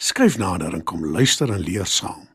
Skryf nader en kom luister en leer saam.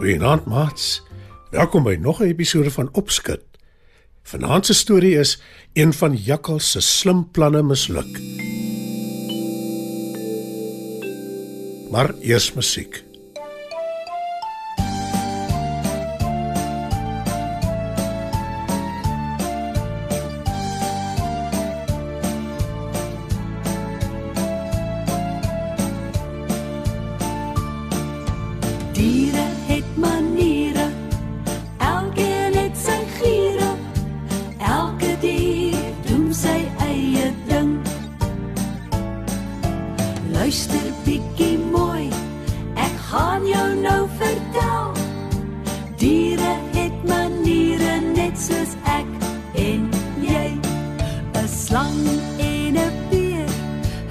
Goeienaand, maats. Welkom by nog 'n episode van Opskud. Vanaand se storie is een van Jakkal se slim planne misluk. Maar eers musiek. Diere Diere het maniere net soos ek en jy. 'n Slang en 'n beer,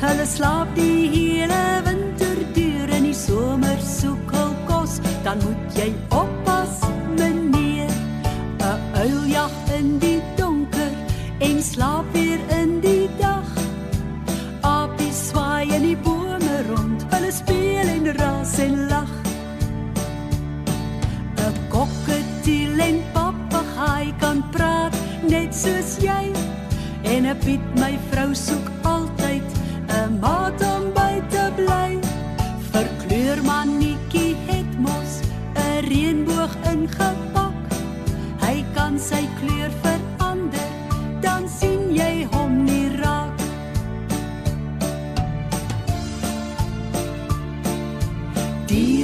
hulle slaap die hele winter deur in die somer soek hul kos, dan moet jy oppas, meneer. 'n Uil jag in die donker en slaap weer in 'n Piet my vrou soek altyd 'n maat om by te bly. Verkleurmannetjie het mos 'n reënboog ingepak. Hy kan sy kleur verander, dan sien jy hom nie raak. Diere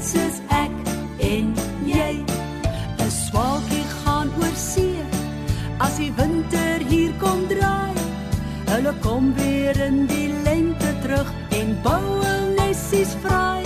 net soos ek en jy. 'n Swaalkie gaan oor see as die winter hier kom draai. Hulle kom weer in die lente terug en bou hul nessies vry.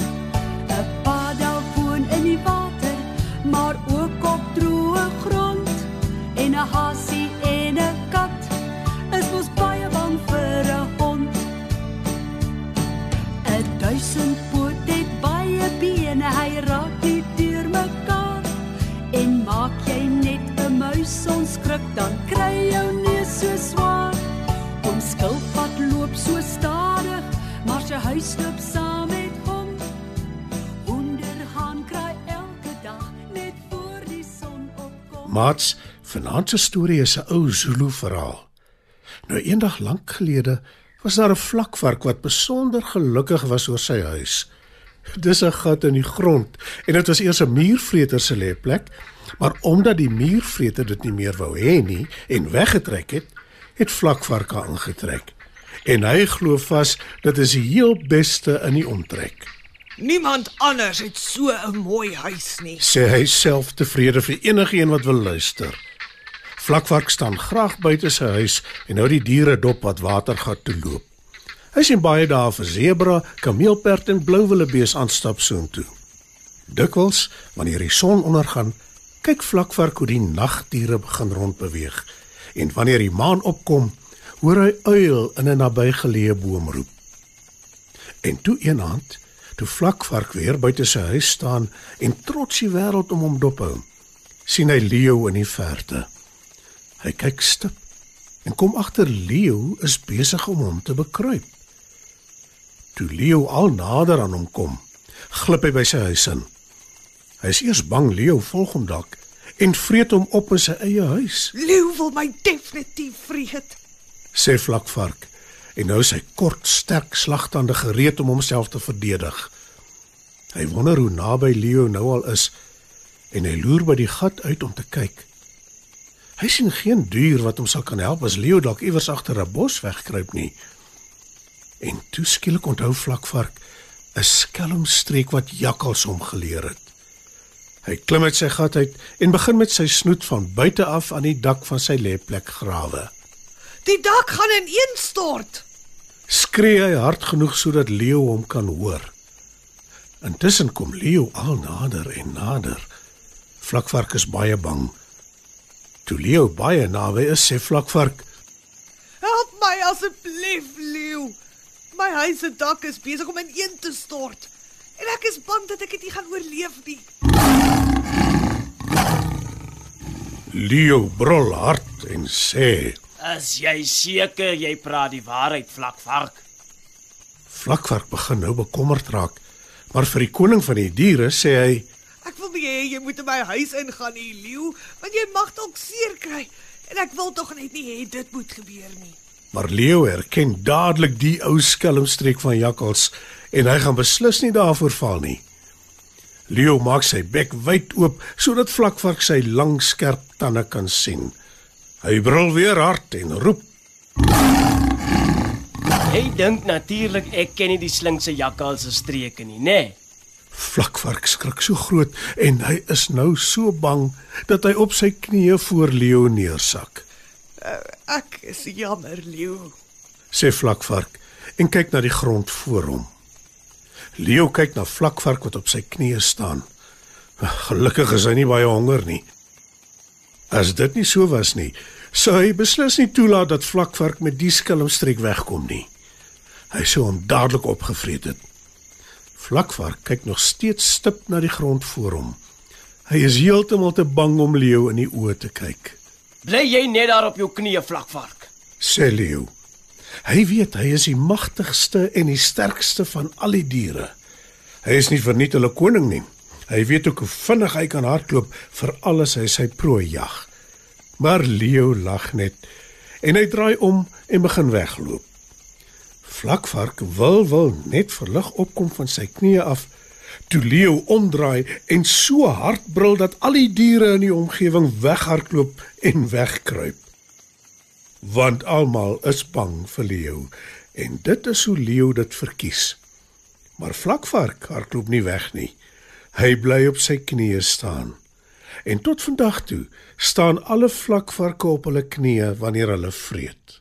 Dan kry jou neus so swaar. Om skilpad loop so stadig, maar sy huis loop saam met hom. Honderhaan kraai elke dag net voor die son opkom. Maats, vanaand se storie is 'n ou Zulu verhaal. Nou eendag lank gelede was daar 'n vlakvark wat besonder gelukkig was oor sy huis. Dis 'n gat in die grond en dit was eers 'n muurvreter se lêplek, maar omdat die muurvreter dit nie meer wou hê nie en weggetrek het, het vlakvarke aangetrek. En hy glo vas dit is die heel beste in die omtrek. Niemand anders het so 'n mooi huis nie. sê hy self tevrede vir enigiemand wat wil luister. Vlakvark staan graag buite sy huis en hou die diere dop wat watergat toe loop. Hy sien baie dae vir sebra, kameelperd en blou wildebees aanstap soontoe. Dikwels, wanneer die son ondergaan, kyk Vlakvark hoe die nagdiere begin rondbeweeg en wanneer die maan opkom, hoor hy uil in 'n nabygeleë boom roep. En toe eenaand, toe Vlakvark weer buite sy huis staan en trots die wêreld om hom dophou, sien hy leeu in die verte. Hy kyk stip en kom agter leeu is besig om hom te bekruip. Toe leeu al nader aan hom kom, glip hy by sy huis in. Hy is eers bang leeu volg hom dalk en vreet hom op in sy eie huis, Leeu wil my definitief vreet. sê Vlakvark en nou is hy kort, sterk slagtande gereed om homself te verdedig. Hy wonder hoe naby Leo nou al is en hy loer by die gat uit om te kyk. Hy sien geen dier wat hom sal kan help as Leo dalk iewers agter 'n bos wegkruip nie. En toe skielik onthou Vlakvark 'n skelmstreek wat jakkals hom geleer het. Hy klim uit sy gat uit en begin met sy snoet van buite af aan die dak van sy lêplek grawe. Die dak gaan ineenstort. Skree hy hard genoeg sodat Leo hom kan hoor. Intussen kom Leo al nader en nader. Vlakvark is baie bang. Toe Leo baie naby is, sê Vlakvark: Help my asseblief, leeu. My huis se dak is besig om ineen te stort. En ek is bang dat ek dit nie gaan oorleef nie. Leo brul hard en sê: As jy seker jy praat die waarheid, vlakvark. Vlakvark begin nou bekommerd raak, maar vir die koning van die diere sê hy: Ek wil nie hê jy moet in my huis ingaan nie, leeu, want jy mag dalk seer kry. En ek wil tog net nie hê dit moet gebeur nie. Maar Leo erken dadelik die ou skelmstreek van jakkals en hy gaan beslis nie daarvoor val nie. Leo maak sy bek wyd oop sodat Vlakvark sy lang skerp tande kan sien. Hy brul weer hard en roep: Hy dink natuurlik ek ken nie die slinkse jakkals se streke nie, nê? Nee. Vlakvark skrik so groot en hy is nou so bang dat hy op sy knieë voor Leo neersak. Uh, ek is jammer, leeu. Sê Vlakvark en kyk na die grond voor hom. Leo kyk na Vlakvark wat op sy knieë staan. Gelukkig is hy nie baie honger nie. As dit nie so was nie, sou hy beslis nie toelaat dat Vlakvark met die skelmstreek wegkom nie. Hy sou hom dadelik opgevreet het. Vlakvark kyk nog steeds stip na die grond voor hom. Hy is heeltemal te bang om Leo in die oë te kyk. Bly jy net daar op jou knieë, vlakvark. Sê Leo. Hy weet hy is die magtigste en die sterkste van al die diere. Hy is nie verniet hulle koning nie. Hy weet ook hoe vinnig hy kan hardloop vir alles hy sy prooi jag. Maar Leo lag net en hy draai om en begin wegloop. Vlakvark wil wil net verlig opkom van sy knieë af toe Leo omdraai en so hard brul dat al die diere in die omgewing weghardloop en wegkruip. Want almal is bang vir Leo en dit is hoe Leo dit verkies. Maar Vlakvark hardloop nie weg nie. Hy bly op sy knieë staan. En tot vandag toe staan alle vlakvarke op hulle knieë wanneer hulle vreet.